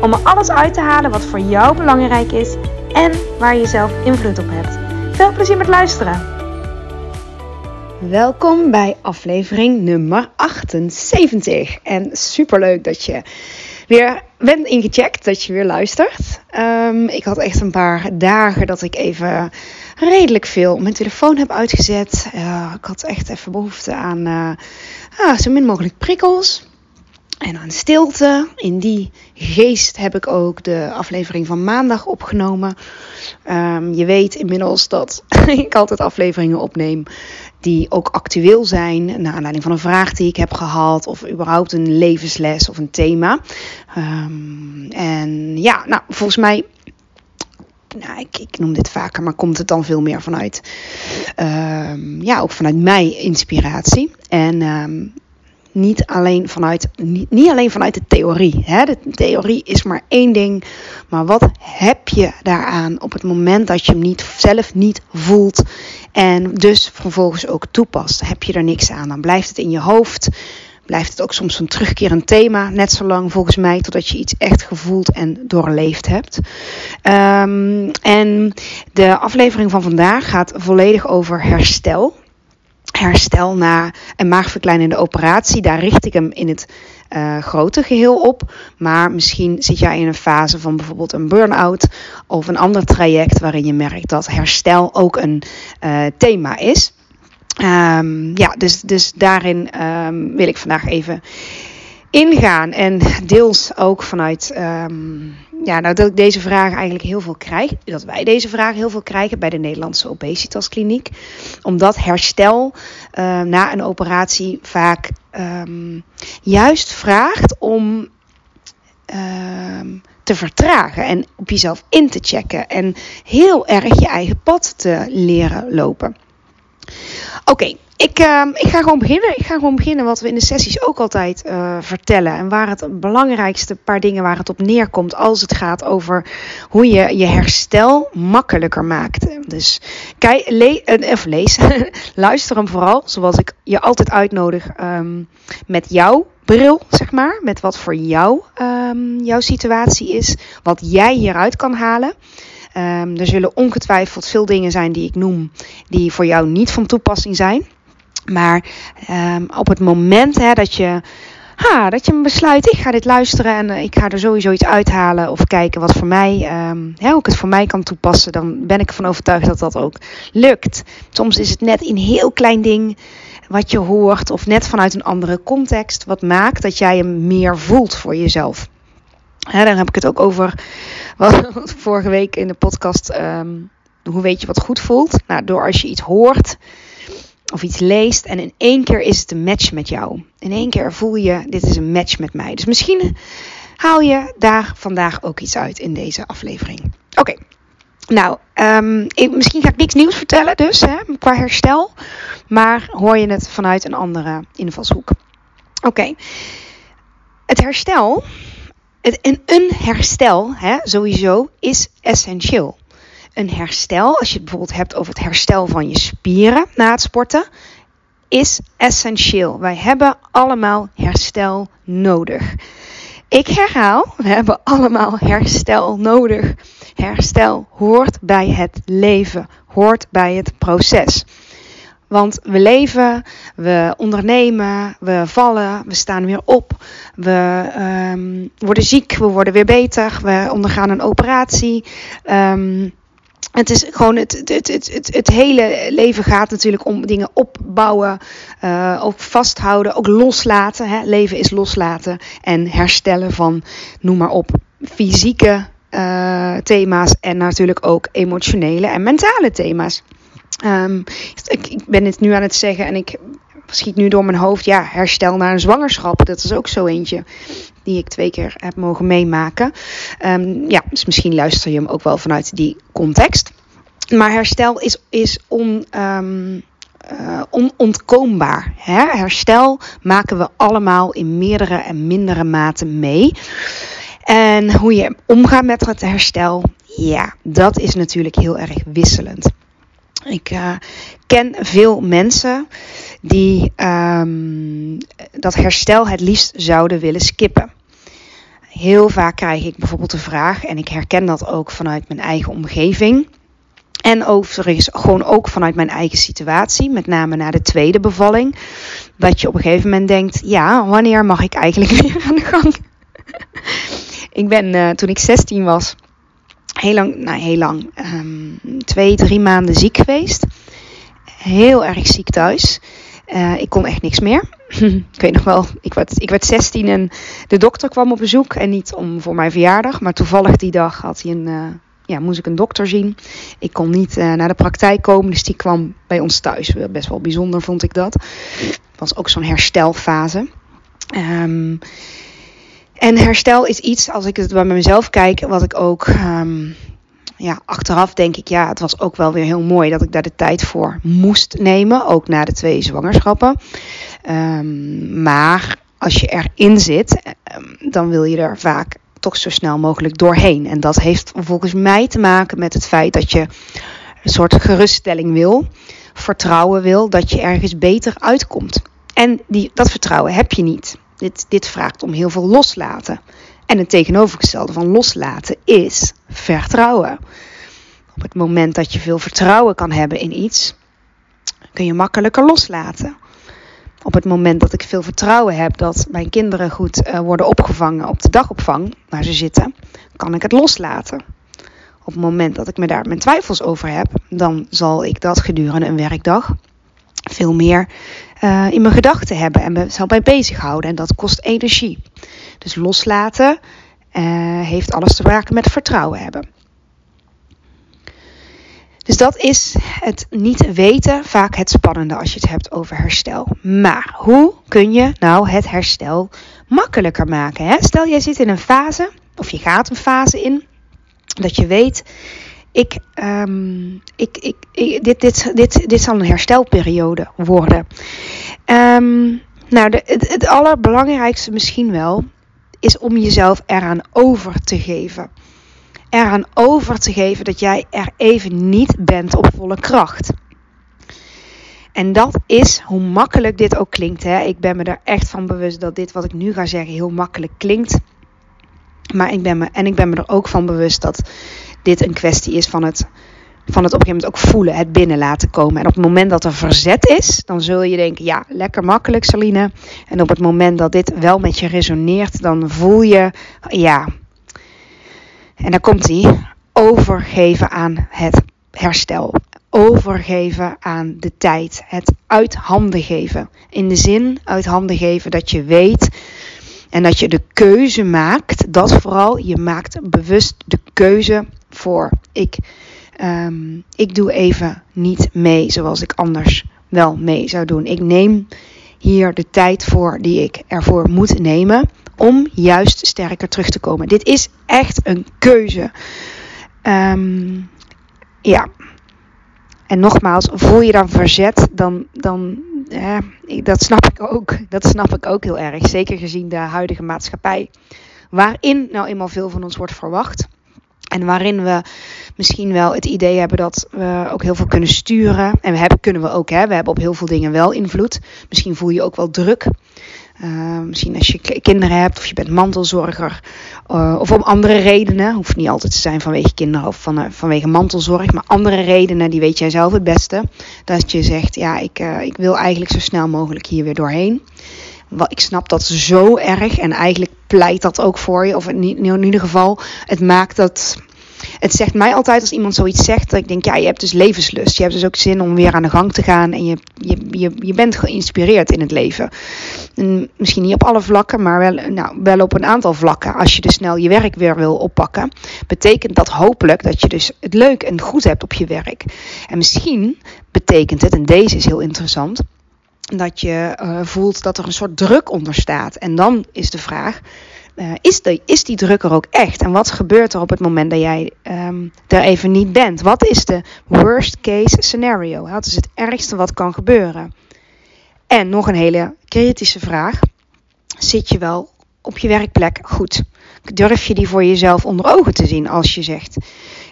om er alles uit te halen wat voor jou belangrijk is en waar je zelf invloed op hebt. Veel plezier met luisteren! Welkom bij aflevering nummer 78. En super leuk dat je weer bent ingecheckt, dat je weer luistert. Um, ik had echt een paar dagen dat ik even redelijk veel mijn telefoon heb uitgezet. Uh, ik had echt even behoefte aan uh, ah, zo min mogelijk prikkels en aan stilte. In die geest heb ik ook de aflevering van maandag opgenomen. Um, je weet inmiddels dat ik altijd afleveringen opneem die ook actueel zijn, naar aanleiding van een vraag die ik heb gehad, of überhaupt een levensles of een thema. Um, en ja, nou, volgens mij nou, ik, ik, noem dit vaker, maar komt het dan veel meer vanuit, um, ja, ook vanuit mij inspiratie. En niet alleen vanuit, niet, niet alleen vanuit de theorie. Hè? De theorie is maar één ding. Maar wat heb je daaraan op het moment dat je hem niet, zelf niet voelt en dus vervolgens ook toepast? Heb je er niks aan? Dan blijft het in je hoofd. Blijft het ook soms een terugkerend thema, net zo lang volgens mij, totdat je iets echt gevoeld en doorleefd hebt. Um, en de aflevering van vandaag gaat volledig over herstel herstel na een maagverkleinende operatie. Daar richt ik hem in het uh, grote geheel op. Maar misschien zit jij in een fase van bijvoorbeeld een burn-out of een ander traject waarin je merkt dat herstel ook een uh, thema is. Um, ja, dus, dus daarin um, wil ik vandaag even ingaan. En deels ook vanuit, um, ja, nou dat ik deze vraag eigenlijk heel veel krijg. Dat wij deze vraag heel veel krijgen bij de Nederlandse Obesitaskliniek. Omdat herstel uh, na een operatie vaak um, juist vraagt om te vertragen en op jezelf in te checken. En heel erg je eigen pad te leren lopen. Oké, ik, uh, ik ga gewoon beginnen. Ik ga gewoon beginnen wat we in de sessies ook altijd uh, vertellen. En waar het belangrijkste paar dingen waar het op neerkomt als het gaat over hoe je je herstel makkelijker maakt. Dus kijk, le uh, of lees, luister hem vooral, zoals ik je altijd uitnodig um, met jouw bril, zeg maar. Met wat voor jou um, jouw situatie is. Wat jij hieruit kan halen. Er zullen ongetwijfeld veel dingen zijn die ik noem die voor jou niet van toepassing zijn. Maar um, op het moment hè, dat je. Ha, dat je besluit, ik ga dit luisteren en uh, ik ga er sowieso iets uithalen of kijken wat voor mij, um, hè, hoe ik het voor mij kan toepassen, dan ben ik ervan overtuigd dat dat ook lukt. Soms is het net een heel klein ding wat je hoort of net vanuit een andere context wat maakt dat jij hem meer voelt voor jezelf. Hè, dan heb ik het ook over wat vorige week in de podcast. Um, hoe weet je wat goed voelt? Nou, door als je iets hoort of iets leest en in één keer is het een match met jou. In één keer voel je, dit is een match met mij. Dus misschien haal je daar vandaag ook iets uit in deze aflevering. Oké. Nou, um, ik, misschien ga ik niks nieuws vertellen dus, hè, qua herstel. Maar hoor je het vanuit een andere invalshoek. Oké. Het herstel, het, en een herstel hè, sowieso is essentieel een herstel, als je het bijvoorbeeld hebt over het herstel van je spieren na het sporten, is essentieel. Wij hebben allemaal herstel nodig. Ik herhaal, we hebben allemaal herstel nodig. Herstel hoort bij het leven, hoort bij het proces. Want we leven, we ondernemen, we vallen, we staan weer op, we um, worden ziek, we worden weer beter, we ondergaan een operatie. Um, het is gewoon het, het, het, het, het hele leven gaat natuurlijk om dingen opbouwen, uh, ook vasthouden, ook loslaten. Hè? Leven is loslaten en herstellen van, noem maar op, fysieke uh, thema's en natuurlijk ook emotionele en mentale thema's. Um, ik, ik ben het nu aan het zeggen en ik schiet nu door mijn hoofd, ja, herstel na een zwangerschap. Dat is ook zo eentje die ik twee keer heb mogen meemaken. Um, ja, dus misschien luister je hem ook wel vanuit die context. Maar herstel is, is on, um, uh, onontkoombaar. Hè? Herstel maken we allemaal in meerdere en mindere mate mee. En hoe je omgaat met het herstel, ja, dat is natuurlijk heel erg wisselend. Ik uh, ken veel mensen die um, dat herstel het liefst zouden willen skippen. Heel vaak krijg ik bijvoorbeeld de vraag, en ik herken dat ook vanuit mijn eigen omgeving. En overigens gewoon ook vanuit mijn eigen situatie, met name na de tweede bevalling. Dat je op een gegeven moment denkt, ja, wanneer mag ik eigenlijk weer aan de gang? ik ben uh, toen ik 16 was, heel lang, nou heel lang, um, twee, drie maanden ziek geweest. Heel erg ziek thuis. Uh, ik kon echt niks meer. ik weet nog wel, ik werd, ik werd 16 en de dokter kwam op bezoek. En niet om voor mijn verjaardag, maar toevallig die dag had hij een, uh, ja, moest ik een dokter zien. Ik kon niet uh, naar de praktijk komen, dus die kwam bij ons thuis. Best wel bijzonder vond ik dat. Het was ook zo'n herstelfase. Um, en herstel is iets, als ik het bij mezelf kijk, wat ik ook um, ja, achteraf denk ik, ja, het was ook wel weer heel mooi dat ik daar de tijd voor moest nemen, ook na de twee zwangerschappen. Um, maar als je erin zit, um, dan wil je er vaak toch zo snel mogelijk doorheen. En dat heeft volgens mij te maken met het feit dat je een soort geruststelling wil, vertrouwen wil, dat je ergens beter uitkomt. En die, dat vertrouwen heb je niet. Dit, dit vraagt om heel veel loslaten. En het tegenovergestelde van loslaten is vertrouwen. Op het moment dat je veel vertrouwen kan hebben in iets, kun je makkelijker loslaten. Op het moment dat ik veel vertrouwen heb dat mijn kinderen goed uh, worden opgevangen op de dagopvang waar ze zitten, kan ik het loslaten. Op het moment dat ik me daar mijn twijfels over heb, dan zal ik dat gedurende een werkdag veel meer uh, in mijn gedachten hebben en me zal bij bezighouden. En dat kost energie. Dus loslaten uh, heeft alles te maken met vertrouwen hebben. Dus dat is het niet weten vaak het spannende als je het hebt over herstel. Maar hoe kun je nou het herstel makkelijker maken? Hè? Stel jij zit in een fase, of je gaat een fase in, dat je weet, um, ik, ik, ik, dit, dit, dit, dit zal een herstelperiode worden. Um, nou, de, het, het allerbelangrijkste misschien wel is om jezelf eraan over te geven. Eraan over te geven dat jij er even niet bent op volle kracht. En dat is, hoe makkelijk dit ook klinkt, hè, ik ben me er echt van bewust dat dit wat ik nu ga zeggen heel makkelijk klinkt. Maar ik ben me, en ik ben me er ook van bewust dat dit een kwestie is van het, van het op een gegeven moment ook voelen, het binnen laten komen. En op het moment dat er verzet is, dan zul je denken, ja, lekker makkelijk Saline. En op het moment dat dit wel met je resoneert, dan voel je, ja, en daar komt hij, overgeven aan het herstel. Overgeven aan de tijd. Het uit handen geven. In de zin uit handen geven dat je weet en dat je de keuze maakt. Dat vooral, je maakt bewust de keuze voor. Ik, um, ik doe even niet mee zoals ik anders wel mee zou doen. Ik neem hier de tijd voor die ik ervoor moet nemen om juist sterker terug te komen. Dit is echt een keuze. Um, ja. En nogmaals, voel je dan verzet, dan, dan dat snap ik ook. Dat snap ik ook heel erg. Zeker gezien de huidige maatschappij. Waarin nou eenmaal veel van ons wordt verwacht. En waarin we misschien wel het idee hebben dat we ook heel veel kunnen sturen. En we hebben, kunnen we ook, hè? we hebben op heel veel dingen wel invloed. Misschien voel je ook wel druk. Uh, misschien als je kinderen hebt of je bent mantelzorger. Uh, of om andere redenen. Hoeft niet altijd te zijn vanwege kinderen of uh, vanwege mantelzorg. Maar andere redenen, die weet jij zelf het beste. Dat je zegt, ja, ik, ik wil eigenlijk zo snel mogelijk hier weer doorheen. Ik snap dat zo erg en eigenlijk pleit dat ook voor je. Of in, in ieder geval, het maakt dat het zegt mij altijd als iemand zoiets zegt, dat ik denk, ja, je hebt dus levenslust. Je hebt dus ook zin om weer aan de gang te gaan en je, je, je, je bent geïnspireerd in het leven. En misschien niet op alle vlakken, maar wel, nou, wel op een aantal vlakken. Als je dus snel je werk weer wil oppakken, betekent dat hopelijk dat je dus het leuk en goed hebt op je werk. En misschien betekent het, en deze is heel interessant, dat je uh, voelt dat er een soort druk onder staat. En dan is de vraag: uh, is, de, is die druk er ook echt? En wat gebeurt er op het moment dat jij um, er even niet bent? Wat is de worst case scenario? Wat is het ergste wat kan gebeuren? En nog een hele kritische vraag: zit je wel op je werkplek goed? Durf je die voor jezelf onder ogen te zien als je zegt: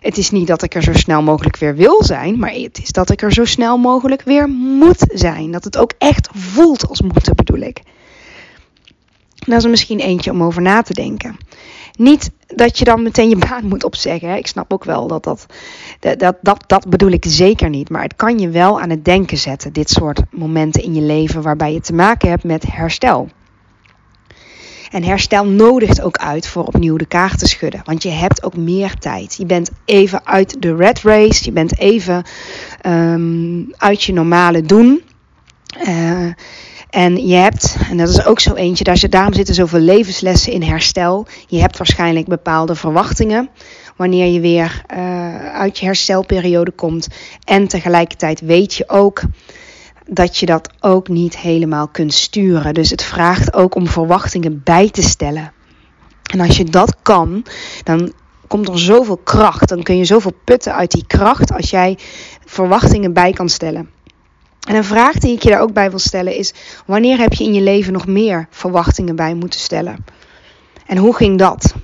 Het is niet dat ik er zo snel mogelijk weer wil zijn, maar het is dat ik er zo snel mogelijk weer moet zijn. Dat het ook echt voelt als moeten, bedoel ik. Dat is er misschien eentje om over na te denken. Niet dat je dan meteen je baan moet opzeggen. Ik snap ook wel dat dat, dat, dat, dat bedoel ik zeker niet. Maar het kan je wel aan het denken zetten, dit soort momenten in je leven waarbij je te maken hebt met herstel. En herstel nodigt ook uit voor opnieuw de kaart te schudden. Want je hebt ook meer tijd. Je bent even uit de red race. Je bent even um, uit je normale doen. Uh, en je hebt, en dat is ook zo eentje, daar, daarom zitten zoveel levenslessen in herstel. Je hebt waarschijnlijk bepaalde verwachtingen wanneer je weer uh, uit je herstelperiode komt. En tegelijkertijd weet je ook dat je dat ook niet helemaal kunt sturen. Dus het vraagt ook om verwachtingen bij te stellen. En als je dat kan, dan komt er zoveel kracht. Dan kun je zoveel putten uit die kracht als jij verwachtingen bij kan stellen. En een vraag die ik je daar ook bij wil stellen is: wanneer heb je in je leven nog meer verwachtingen bij moeten stellen? En hoe ging dat?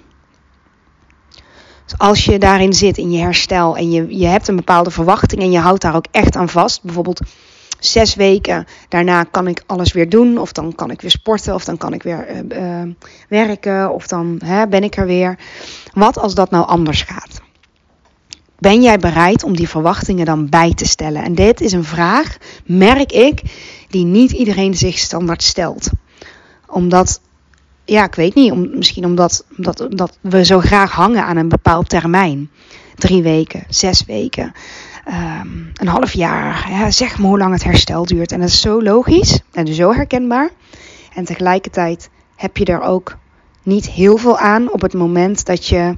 Dus als je daarin zit in je herstel en je, je hebt een bepaalde verwachting en je houdt daar ook echt aan vast, bijvoorbeeld zes weken daarna kan ik alles weer doen, of dan kan ik weer sporten, of dan kan ik weer uh, uh, werken, of dan hè, ben ik er weer. Wat als dat nou anders gaat? Ben jij bereid om die verwachtingen dan bij te stellen? En dit is een vraag, merk ik, die niet iedereen zich standaard stelt. Omdat, ja, ik weet niet, om, misschien omdat, omdat, omdat we zo graag hangen aan een bepaald termijn. Drie weken, zes weken, um, een half jaar. Ja, zeg maar hoe lang het herstel duurt. En dat is zo logisch en zo herkenbaar. En tegelijkertijd heb je er ook niet heel veel aan op het moment dat, je,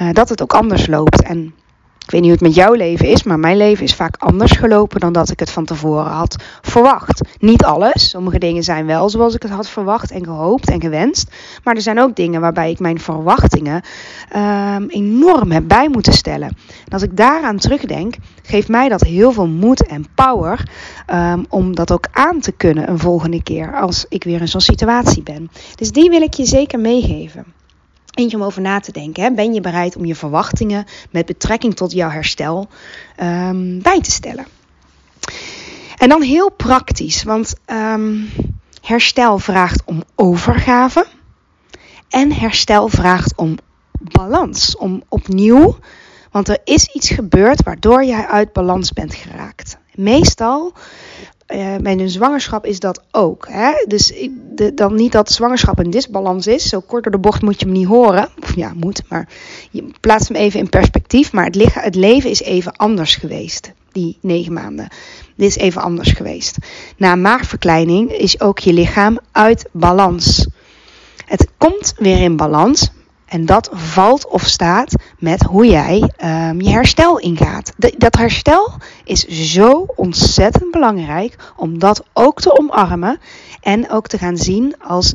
uh, dat het ook anders loopt. En ik weet niet hoe het met jouw leven is, maar mijn leven is vaak anders gelopen dan dat ik het van tevoren had verwacht. Niet alles. Sommige dingen zijn wel zoals ik het had verwacht en gehoopt en gewenst. Maar er zijn ook dingen waarbij ik mijn verwachtingen um, enorm heb bij moeten stellen. En als ik daaraan terugdenk, geeft mij dat heel veel moed en power um, om dat ook aan te kunnen een volgende keer als ik weer in zo'n situatie ben. Dus die wil ik je zeker meegeven. Eentje om over na te denken. Hè? Ben je bereid om je verwachtingen met betrekking tot jouw herstel um, bij te stellen? En dan heel praktisch, want um, herstel vraagt om overgave. En herstel vraagt om balans, om opnieuw. Want er is iets gebeurd waardoor jij uit balans bent geraakt. Meestal uh, bij een zwangerschap is dat ook. Hè? Dus dan niet dat zwangerschap een disbalans is. Zo kort door de bocht moet je hem niet horen. Of ja, moet, maar je plaatst hem even in perspectief. Maar het, lichaam, het leven is even anders geweest. Die negen maanden. Dit is even anders geweest. Na maagverkleining is ook je lichaam uit balans. Het komt weer in balans, en dat valt of staat met hoe jij um, je herstel ingaat. Dat herstel is zo ontzettend belangrijk om dat ook te omarmen en ook te gaan zien als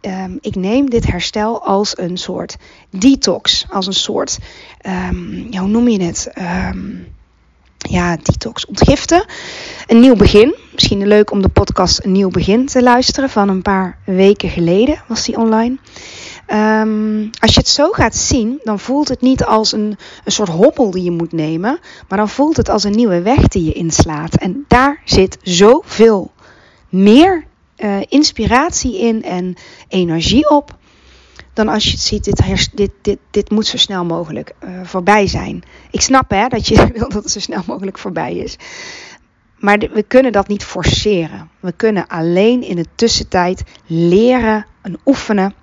um, ik neem dit herstel als een soort detox, als een soort, ja, hoe noem je het? ja, detox, ontgiften. Een nieuw begin. Misschien leuk om de podcast Een Nieuw Begin te luisteren. Van een paar weken geleden was die online. Um, als je het zo gaat zien, dan voelt het niet als een, een soort hobbel die je moet nemen, maar dan voelt het als een nieuwe weg die je inslaat. En daar zit zoveel meer uh, inspiratie in en energie op. Dan als je het ziet, dit, dit, dit, dit moet zo snel mogelijk uh, voorbij zijn. Ik snap hè, dat je wil dat het zo snel mogelijk voorbij is. Maar we kunnen dat niet forceren. We kunnen alleen in de tussentijd leren en oefenen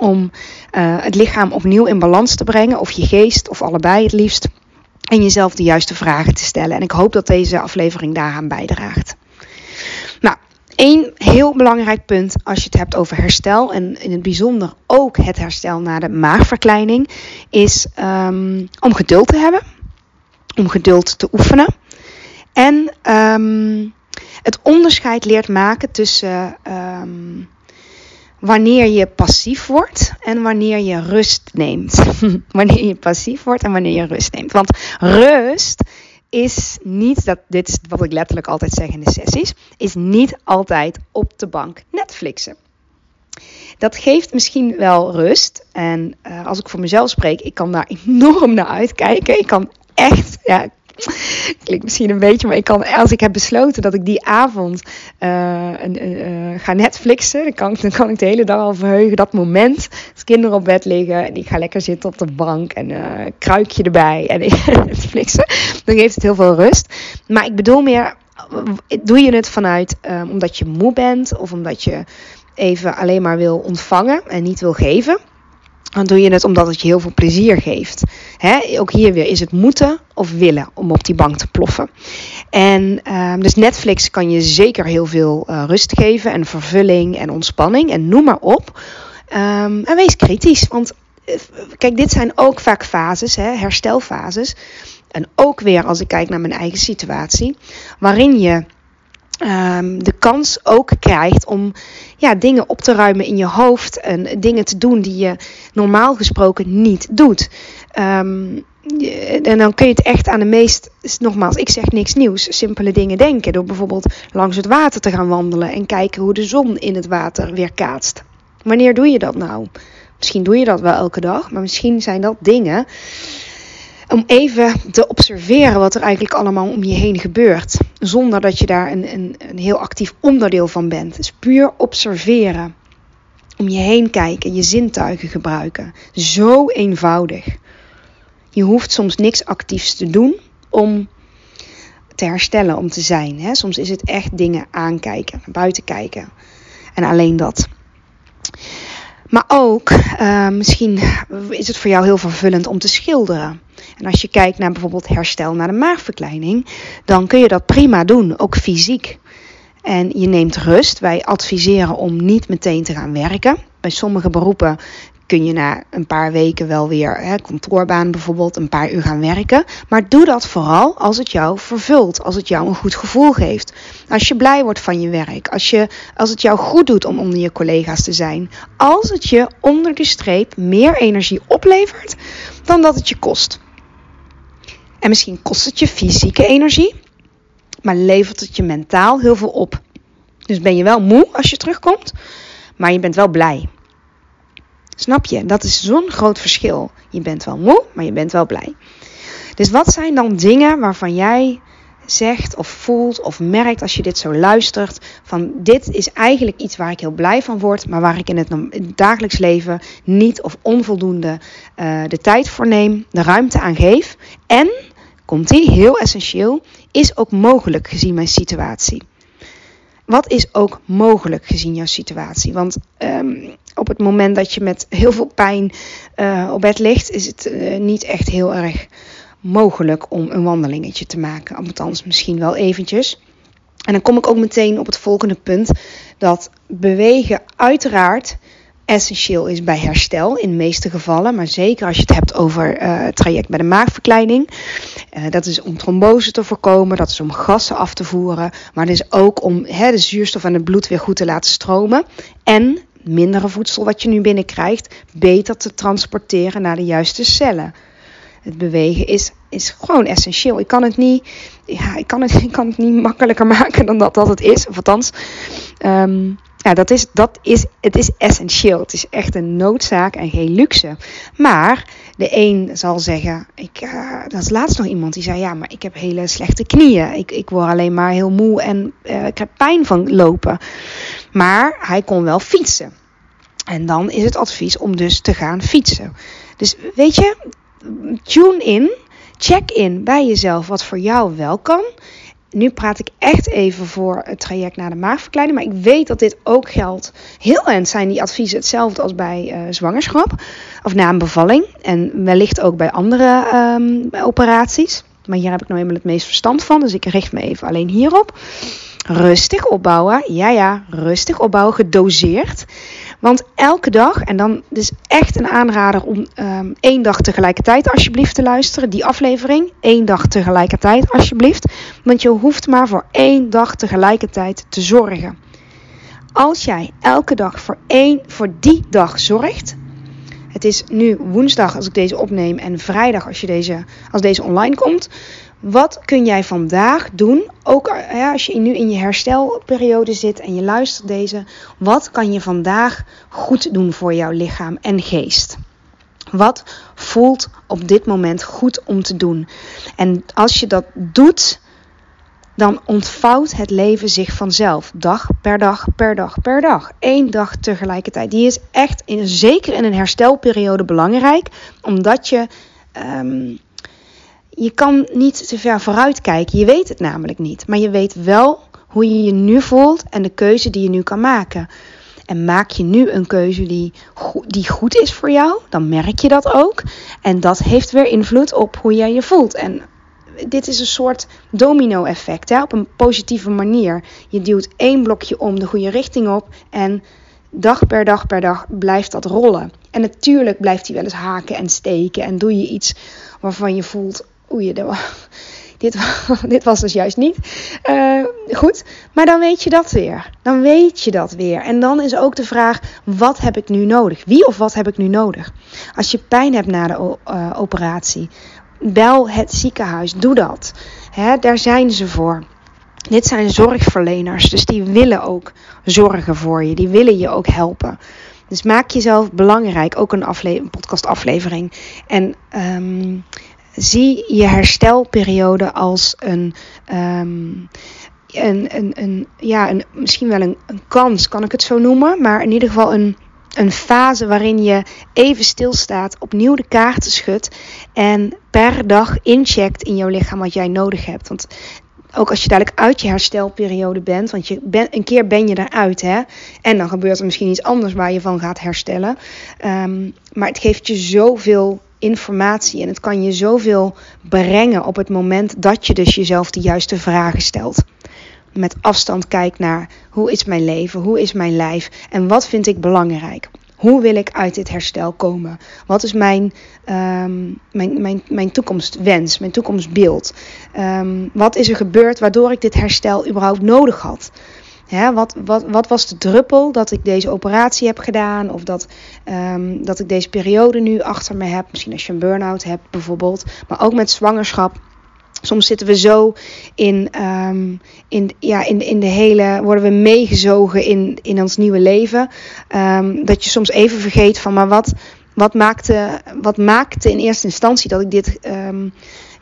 om uh, het lichaam opnieuw in balans te brengen, of je geest, of allebei het liefst. En jezelf de juiste vragen te stellen. En ik hoop dat deze aflevering daaraan bijdraagt. Nou, één heel belangrijk punt als je het hebt over herstel, en in het bijzonder ook het herstel na de maagverkleining, is um, om geduld te hebben, om geduld te oefenen. En um, het onderscheid leert maken tussen ehm, wanneer je passief wordt en wanneer je rust neemt. wanneer je passief wordt en wanneer je rust neemt. Want rust is niet, dat, dit is wat ik letterlijk altijd zeg in de sessies, is niet altijd op de bank Netflixen. Dat geeft misschien wel rust. En uh, als ik voor mezelf spreek, ik kan daar enorm naar uitkijken. Ik kan echt, ja, klinkt misschien een beetje, maar ik kan, als ik heb besloten dat ik die avond uh, uh, ga Netflixen, dan kan, dan kan ik de hele dag al verheugen. Dat moment, als kinderen op bed liggen en ik ga lekker zitten op de bank en uh, kruikje erbij en Netflixen, dan geeft het heel veel rust. Maar ik bedoel meer, doe je het vanuit omdat je moe bent of omdat je even alleen maar wil ontvangen en niet wil geven? Dan doe je het omdat het je heel veel plezier geeft. ook hier weer is het moeten of willen om op die bank te ploffen. En uh, dus Netflix kan je zeker heel veel uh, rust geven en vervulling en ontspanning en noem maar op. Um, en wees kritisch, want uh, kijk, dit zijn ook vaak fases, herstelfases. En ook weer als ik kijk naar mijn eigen situatie, waarin je um, de kans ook krijgt om ja, dingen op te ruimen in je hoofd en dingen te doen die je normaal gesproken niet doet. Um, en dan kun je het echt aan de meest, nogmaals, ik zeg niks nieuws, simpele dingen denken. Door bijvoorbeeld langs het water te gaan wandelen en kijken hoe de zon in het water weer kaatst. Wanneer doe je dat nou? Misschien doe je dat wel elke dag, maar misschien zijn dat dingen om even te observeren wat er eigenlijk allemaal om je heen gebeurt. Zonder dat je daar een, een, een heel actief onderdeel van bent. Dus puur observeren. Om je heen kijken, je zintuigen gebruiken. Zo eenvoudig. Je hoeft soms niks actiefs te doen om te herstellen, om te zijn. Hè? Soms is het echt dingen aankijken, naar buiten kijken. En alleen dat. Maar ook, uh, misschien is het voor jou heel vervullend om te schilderen. En als je kijkt naar bijvoorbeeld herstel na de maagverkleining, dan kun je dat prima doen, ook fysiek. En je neemt rust. Wij adviseren om niet meteen te gaan werken. Bij sommige beroepen kun je na een paar weken wel weer, hè, kantoorbaan bijvoorbeeld, een paar uur gaan werken. Maar doe dat vooral als het jou vervult, als het jou een goed gevoel geeft. Als je blij wordt van je werk, als, je, als het jou goed doet om onder je collega's te zijn. Als het je onder de streep meer energie oplevert dan dat het je kost. En misschien kost het je fysieke energie, maar levert het je mentaal heel veel op. Dus ben je wel moe als je terugkomt, maar je bent wel blij. Snap je? Dat is zo'n groot verschil. Je bent wel moe, maar je bent wel blij. Dus wat zijn dan dingen waarvan jij zegt of voelt of merkt als je dit zo luistert. Van dit is eigenlijk iets waar ik heel blij van word, maar waar ik in het, dagelijks leven niet of onvoldoende uh, de tijd voor neem, de ruimte aan geef. En, komt die, heel essentieel, is ook mogelijk gezien mijn situatie. Wat is ook mogelijk gezien jouw situatie? Want um, op het moment dat je met heel veel pijn uh, op bed ligt, is het uh, niet echt heel erg mogelijk om een wandelingetje te maken. Althans, misschien wel eventjes. En dan kom ik ook meteen op het volgende punt: dat bewegen uiteraard essentieel is bij herstel in de meeste gevallen. Maar zeker als je het hebt over uh, het traject bij de maagverkleining. Uh, dat is om trombose te voorkomen, dat is om gassen af te voeren. Maar het is ook om hè, de zuurstof en het bloed weer goed te laten stromen. En mindere voedsel wat je nu binnenkrijgt, beter te transporteren naar de juiste cellen. Het bewegen is, is gewoon essentieel. Ik kan het niet, ja, ik kan het, ik kan het niet makkelijker maken dan dat, dat het is. Of althans, um, ja, dat is, dat is, het is essentieel. Het is echt een noodzaak en geen luxe. Maar de een zal zeggen, ik, uh, dat is laatst nog iemand die zei, ja, maar ik heb hele slechte knieën. Ik, ik word alleen maar heel moe en uh, ik heb pijn van lopen. Maar hij kon wel fietsen. En dan is het advies om dus te gaan fietsen. Dus weet je, tune in, check in bij jezelf wat voor jou wel kan nu praat ik echt even voor het traject naar de maagverkleining. Maar ik weet dat dit ook geldt. Heel eind zijn die adviezen hetzelfde als bij uh, zwangerschap. Of na een bevalling. En wellicht ook bij andere um, operaties. Maar hier heb ik nou eenmaal het meest verstand van. Dus ik richt me even alleen hierop. Rustig opbouwen. Ja, ja, rustig opbouwen. Gedoseerd. Want elke dag, en dan is echt een aanrader om um, één dag tegelijkertijd alsjeblieft te luisteren. Die aflevering, één dag tegelijkertijd alsjeblieft. Want je hoeft maar voor één dag tegelijkertijd te zorgen. Als jij elke dag voor één, voor die dag zorgt. Het is nu woensdag als ik deze opneem en vrijdag als, je deze, als deze online komt. Wat kun jij vandaag doen? Ook ja, als je nu in je herstelperiode zit en je luistert deze. Wat kan je vandaag goed doen voor jouw lichaam en geest? Wat voelt op dit moment goed om te doen? En als je dat doet, dan ontvouwt het leven zich vanzelf. Dag per dag, per dag, per dag. Eén dag tegelijkertijd. Die is echt, in, zeker in een herstelperiode, belangrijk. Omdat je... Um, je kan niet te ver vooruit kijken. Je weet het namelijk niet. Maar je weet wel hoe je je nu voelt en de keuze die je nu kan maken. En maak je nu een keuze die, die goed is voor jou, dan merk je dat ook. En dat heeft weer invloed op hoe jij je voelt. En dit is een soort domino-effect op een positieve manier. Je duwt één blokje om de goede richting op en dag per dag per dag blijft dat rollen. En natuurlijk blijft hij wel eens haken en steken en doe je iets waarvan je voelt: oei, dit, dit was dus juist niet uh, goed. Maar dan weet je dat weer. Dan weet je dat weer. En dan is ook de vraag: wat heb ik nu nodig? Wie of wat heb ik nu nodig? Als je pijn hebt na de uh, operatie, bel het ziekenhuis. Doe dat. Hè, daar zijn ze voor. Dit zijn zorgverleners, dus die willen ook zorgen voor je. Die willen je ook helpen. Dus maak jezelf belangrijk. Ook een, afle een podcastaflevering. En um, zie je herstelperiode als een, um, een, een, een, ja, een, misschien wel een, een kans, kan ik het zo noemen. Maar in ieder geval een, een fase waarin je even stilstaat, opnieuw de kaarten schudt en per dag incheckt in jouw lichaam wat jij nodig hebt. Want ook als je dadelijk uit je herstelperiode bent, want je ben, een keer ben je eruit, hè, en dan gebeurt er misschien iets anders waar je van gaat herstellen. Um, maar het geeft je zoveel informatie en het kan je zoveel brengen op het moment dat je dus jezelf de juiste vragen stelt. Met afstand kijkt naar hoe is mijn leven, hoe is mijn lijf en wat vind ik belangrijk. Hoe wil ik uit dit herstel komen? Wat is mijn, um, mijn, mijn, mijn toekomstwens, mijn toekomstbeeld? Um, wat is er gebeurd waardoor ik dit herstel überhaupt nodig had? Wat, wat, wat was de druppel dat ik deze operatie heb gedaan? Of dat, um, dat ik deze periode nu achter me heb. Misschien als je een burn-out hebt bijvoorbeeld. Maar ook met zwangerschap. Soms zitten we zo in, um, in, ja, in, in de hele. worden we meegezogen in, in ons nieuwe leven. Um, dat je soms even vergeet van. Maar wat, wat, maakte, wat maakte in eerste instantie dat ik dit.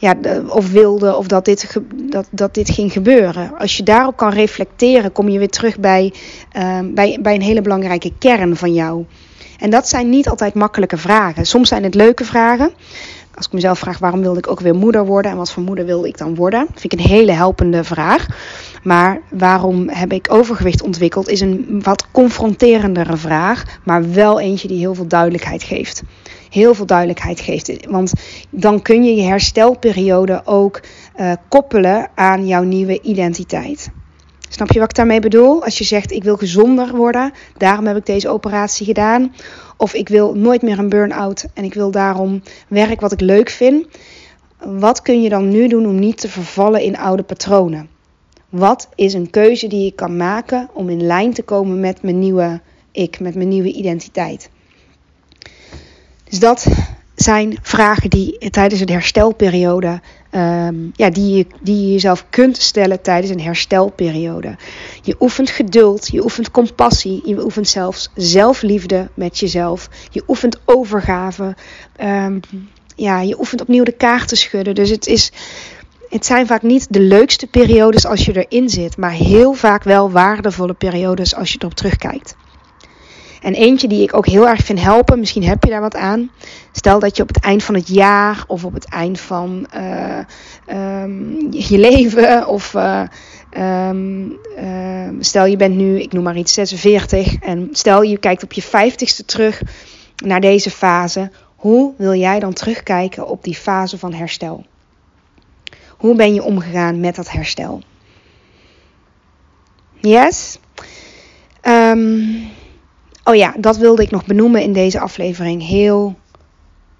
Ja, of wilde of dat dit, dat, dat dit ging gebeuren. Als je daarop kan reflecteren, kom je weer terug bij, uh, bij, bij een hele belangrijke kern van jou. En dat zijn niet altijd makkelijke vragen. Soms zijn het leuke vragen. Als ik mezelf vraag waarom wilde ik ook weer moeder worden en wat voor moeder wilde ik dan worden, vind ik een hele helpende vraag. Maar waarom heb ik overgewicht ontwikkeld is een wat confronterendere vraag, maar wel eentje die heel veel duidelijkheid geeft heel veel duidelijkheid geeft. Want dan kun je je herstelperiode ook uh, koppelen aan jouw nieuwe identiteit. Snap je wat ik daarmee bedoel? Als je zegt ik wil gezonder worden, daarom heb ik deze operatie gedaan. Of ik wil nooit meer een burn-out en ik wil daarom werk wat ik leuk vind. Wat kun je dan nu doen om niet te vervallen in oude patronen? Wat is een keuze die ik kan maken om in lijn te komen met mijn nieuwe ik, met mijn nieuwe identiteit? Dus dat zijn vragen die tijdens een herstelperiode, um, ja, die, je, die je jezelf kunt stellen tijdens een herstelperiode. Je oefent geduld, je oefent compassie, je oefent zelfs zelfliefde met jezelf. Je oefent overgave. Um, ja, je oefent opnieuw de kaarten schudden. Dus het, is, het zijn vaak niet de leukste periodes als je erin zit, maar heel vaak wel waardevolle periodes als je erop terugkijkt. En eentje die ik ook heel erg vind helpen, misschien heb je daar wat aan. Stel dat je op het eind van het jaar of op het eind van uh, um, je leven of uh, um, uh, stel je bent nu, ik noem maar iets, 46 en stel je kijkt op je 50ste terug naar deze fase. Hoe wil jij dan terugkijken op die fase van herstel? Hoe ben je omgegaan met dat herstel? Yes? Oh ja, dat wilde ik nog benoemen in deze aflevering. Heel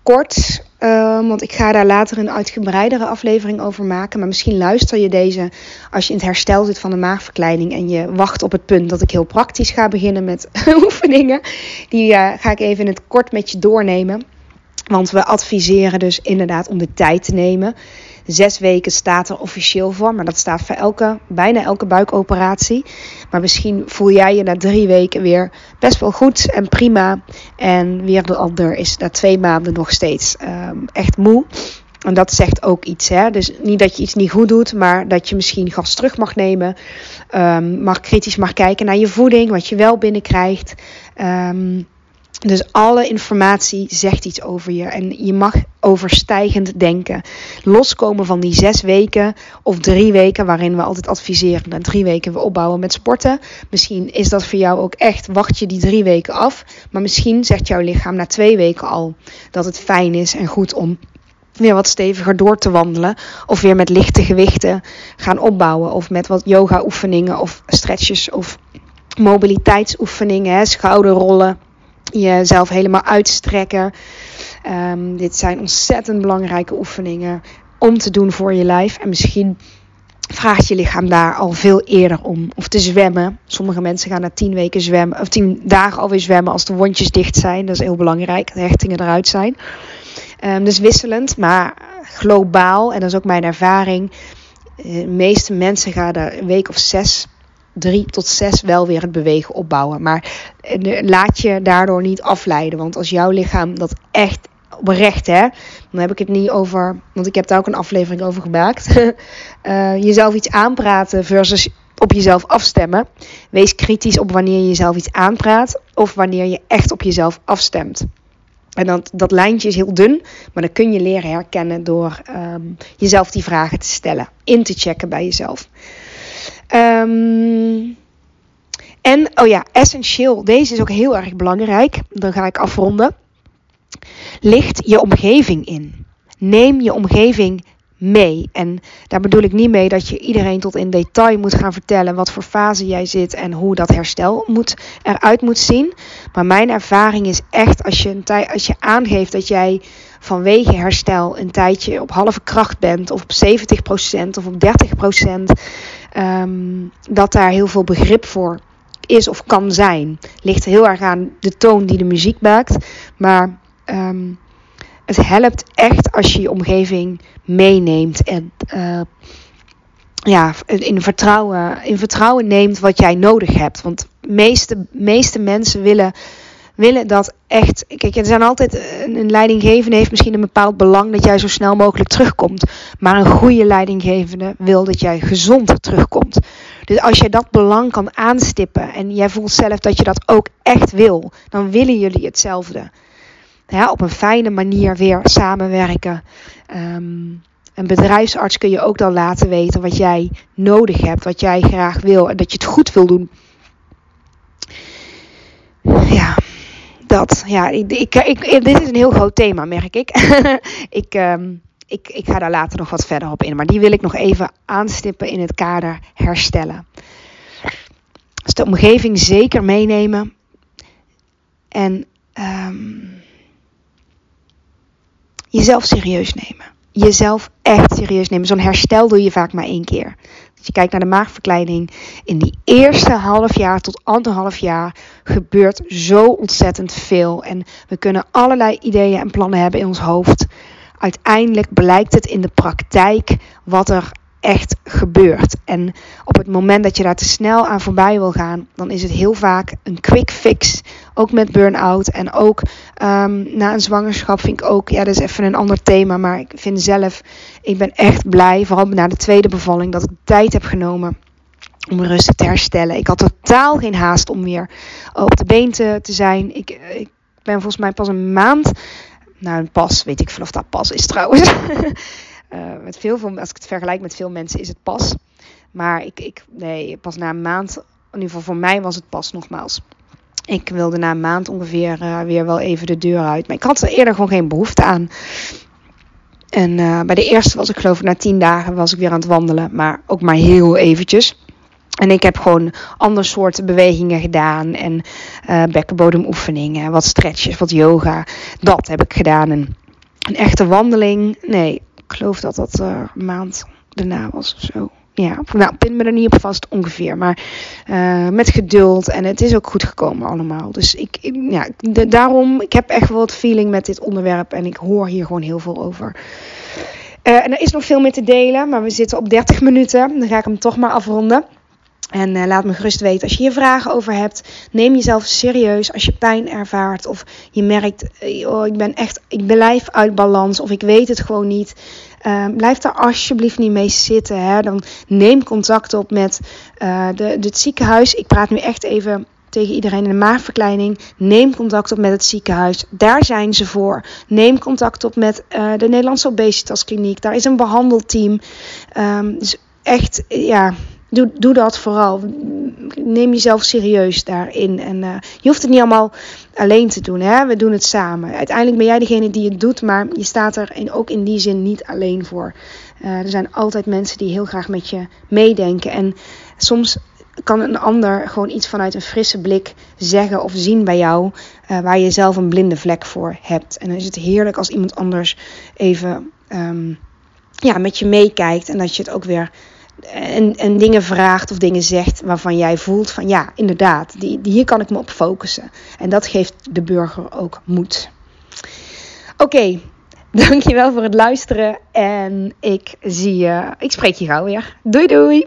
kort. Ehm, want ik ga daar later een uitgebreidere aflevering over maken. Maar misschien luister je deze als je in het herstel zit van de maagverkleining. En je wacht op het punt dat ik heel praktisch ga beginnen met oefeningen. Die uh, ga ik even in het kort met je doornemen. Want we adviseren dus inderdaad om de tijd te nemen. Zes weken staat er officieel voor, maar dat staat voor elke, bijna elke buikoperatie. Maar misschien voel jij je na drie weken weer best wel goed en prima. En weer de ander is na twee maanden nog steeds um, echt moe. En dat zegt ook iets. Hè? Dus niet dat je iets niet goed doet, maar dat je misschien gas terug mag nemen. Um, mag kritisch mag kijken naar je voeding, wat je wel binnenkrijgt. Um, dus alle informatie zegt iets over je. En je mag overstijgend denken. Loskomen van die zes weken of drie weken, waarin we altijd adviseren. Na drie weken we opbouwen met sporten. Misschien is dat voor jou ook echt, wacht je die drie weken af. Maar misschien zegt jouw lichaam na twee weken al dat het fijn is en goed om weer wat steviger door te wandelen. Of weer met lichte gewichten gaan opbouwen. Of met wat yoga oefeningen of stretches of mobiliteitsoefeningen, schouderrollen jezelf helemaal uitstrekken. Um, dit zijn ontzettend belangrijke oefeningen om te doen voor je lijf. En misschien vraagt je lichaam daar al veel eerder om. Of te zwemmen. Sommige mensen gaan na tien weken zwemmen. Of tien dagen alweer zwemmen als de wondjes dicht zijn. Dat is heel belangrijk. De hechtingen eruit zijn. Um, dus wisselend, maar globaal. En dat is ook mijn ervaring. Eh, de meeste mensen gaan er een week of zes drie tot zes wel weer het bewegen opbouwen. Maar eh, laat je daardoor niet afleiden. Want als jouw lichaam dat echt oprecht, hè, dan heb ik het niet over. Want ik heb daar ook een aflevering over gemaakt. uh, jezelf iets aanpraten versus op jezelf afstemmen. Wees kritisch op wanneer je jezelf iets aanpraat of wanneer je echt op jezelf afstemt. En dat, dat lijntje is heel dun, maar dat kun je leren herkennen door um, jezelf die vragen te stellen, in te checken bij jezelf. Um, en, oh ja, essentieel. Deze is ook heel erg belangrijk. Dan ga ik afronden. Licht je omgeving in. Neem je omgeving mee. En daar bedoel ik niet mee dat je iedereen tot in detail moet gaan vertellen wat voor fase jij zit en hoe dat herstel moet, eruit moet zien. Maar mijn ervaring is echt als je, een als je aangeeft dat jij vanwege herstel een tijdje op halve kracht bent, of op 70% of op 30%, um, dat daar heel veel begrip voor is of kan zijn. Ligt heel erg aan de toon die de muziek maakt. Maar um, het helpt echt als je je omgeving meeneemt en uh, ja, in, vertrouwen, in vertrouwen neemt wat jij nodig hebt. Want de meeste, meeste mensen willen willen dat echt. Kijk, er zijn altijd. Eh, een leidinggevende heeft misschien een bepaald belang dat jij zo snel mogelijk terugkomt. Maar een goede leidinggevende wil dat jij gezond terugkomt. Dus als jij dat belang kan aanstippen en jij voelt zelf dat je dat ook echt wil, dan willen jullie hetzelfde. Ja, op een fijne manier weer samenwerken. Um, een bedrijfsarts kun je ook dan laten weten wat jij nodig hebt, wat jij graag wil en dat je het goed wil doen. Ja, dat, ja, ik, ik, dit is een heel groot thema, merk ik. ik, um, ik. Ik ga daar later nog wat verder op in, maar die wil ik nog even aanstippen in het kader herstellen. Dus de omgeving zeker meenemen. En um, jezelf serieus nemen. Jezelf echt serieus nemen. Zo'n herstel doe je vaak maar één keer. Als je kijkt naar de maagverkleining, in die eerste half jaar tot anderhalf jaar gebeurt zo ontzettend veel. En we kunnen allerlei ideeën en plannen hebben in ons hoofd. Uiteindelijk blijkt het in de praktijk wat er echt gebeurt. En op het moment dat je daar te snel aan voorbij wil gaan, dan is het heel vaak een quick fix. Ook met burn-out en ook um, na een zwangerschap vind ik ook, ja, dat is even een ander thema, maar ik vind zelf, ik ben echt blij, vooral na de tweede bevalling, dat ik tijd heb genomen om rustig te herstellen. Ik had totaal geen haast om weer op de been te, zijn. Ik, ik ben volgens mij pas een maand, nou een pas, weet ik of dat pas is trouwens. Uh, met veel, als ik het vergelijk met veel mensen is het pas. Maar ik, ik, nee, pas na een maand, in ieder geval voor mij was het pas nogmaals. Ik wilde na een maand ongeveer uh, weer wel even de deur uit. Maar ik had er eerder gewoon geen behoefte aan. En uh, bij de eerste was ik geloof ik na tien dagen was ik weer aan het wandelen. Maar ook maar heel eventjes. En ik heb gewoon ander soorten bewegingen gedaan. En uh, bekkenbodemoefeningen, wat stretches, wat yoga. Dat heb ik gedaan. En een echte wandeling, nee, ik geloof dat dat een maand daarna was of zo. Ja, nou, pin me er niet op vast ongeveer. Maar uh, met geduld. En het is ook goed gekomen allemaal. Dus ik, ja, daarom, ik heb echt wel het feeling met dit onderwerp. En ik hoor hier gewoon heel veel over. Uh, en er is nog veel meer te delen. Maar we zitten op 30 minuten. Dan ga ik hem toch maar afronden. En uh, laat me gerust weten als je hier vragen over hebt. Neem jezelf serieus als je pijn ervaart. Of je merkt, oh, ik ben echt, ik blijf uit balans. Of ik weet het gewoon niet. Uh, blijf daar alsjeblieft niet mee zitten. Hè. Dan neem contact op met uh, de, het ziekenhuis. Ik praat nu echt even tegen iedereen in de maagverkleining. Neem contact op met het ziekenhuis. Daar zijn ze voor. Neem contact op met de Nederlandse Obesitaskliniek. Daar is een behandelteam. Um, dus echt, ja Doe, doe dat vooral. Neem jezelf serieus daarin. En uh, je hoeft het niet allemaal alleen te doen. Hè? We doen het samen. Uiteindelijk ben jij degene die het doet, maar je staat er in, ook in die zin niet alleen voor. Uh, er zijn altijd mensen die heel graag met je meedenken. En soms kan een ander gewoon iets vanuit een frisse blik zeggen of zien bij jou, uh, waar je zelf een blinde vlek voor hebt. En dan is het heerlijk als iemand anders even um, ja, met je meekijkt en dat je het ook weer en, en dingen vraagt of dingen zegt waarvan jij voelt van ja, inderdaad, die, die, hier kan ik me op focussen. En dat geeft de burger ook moed. Oké, dankjewel voor het luisteren en ik zie je, ik spreek je gauw weer. Doei doei!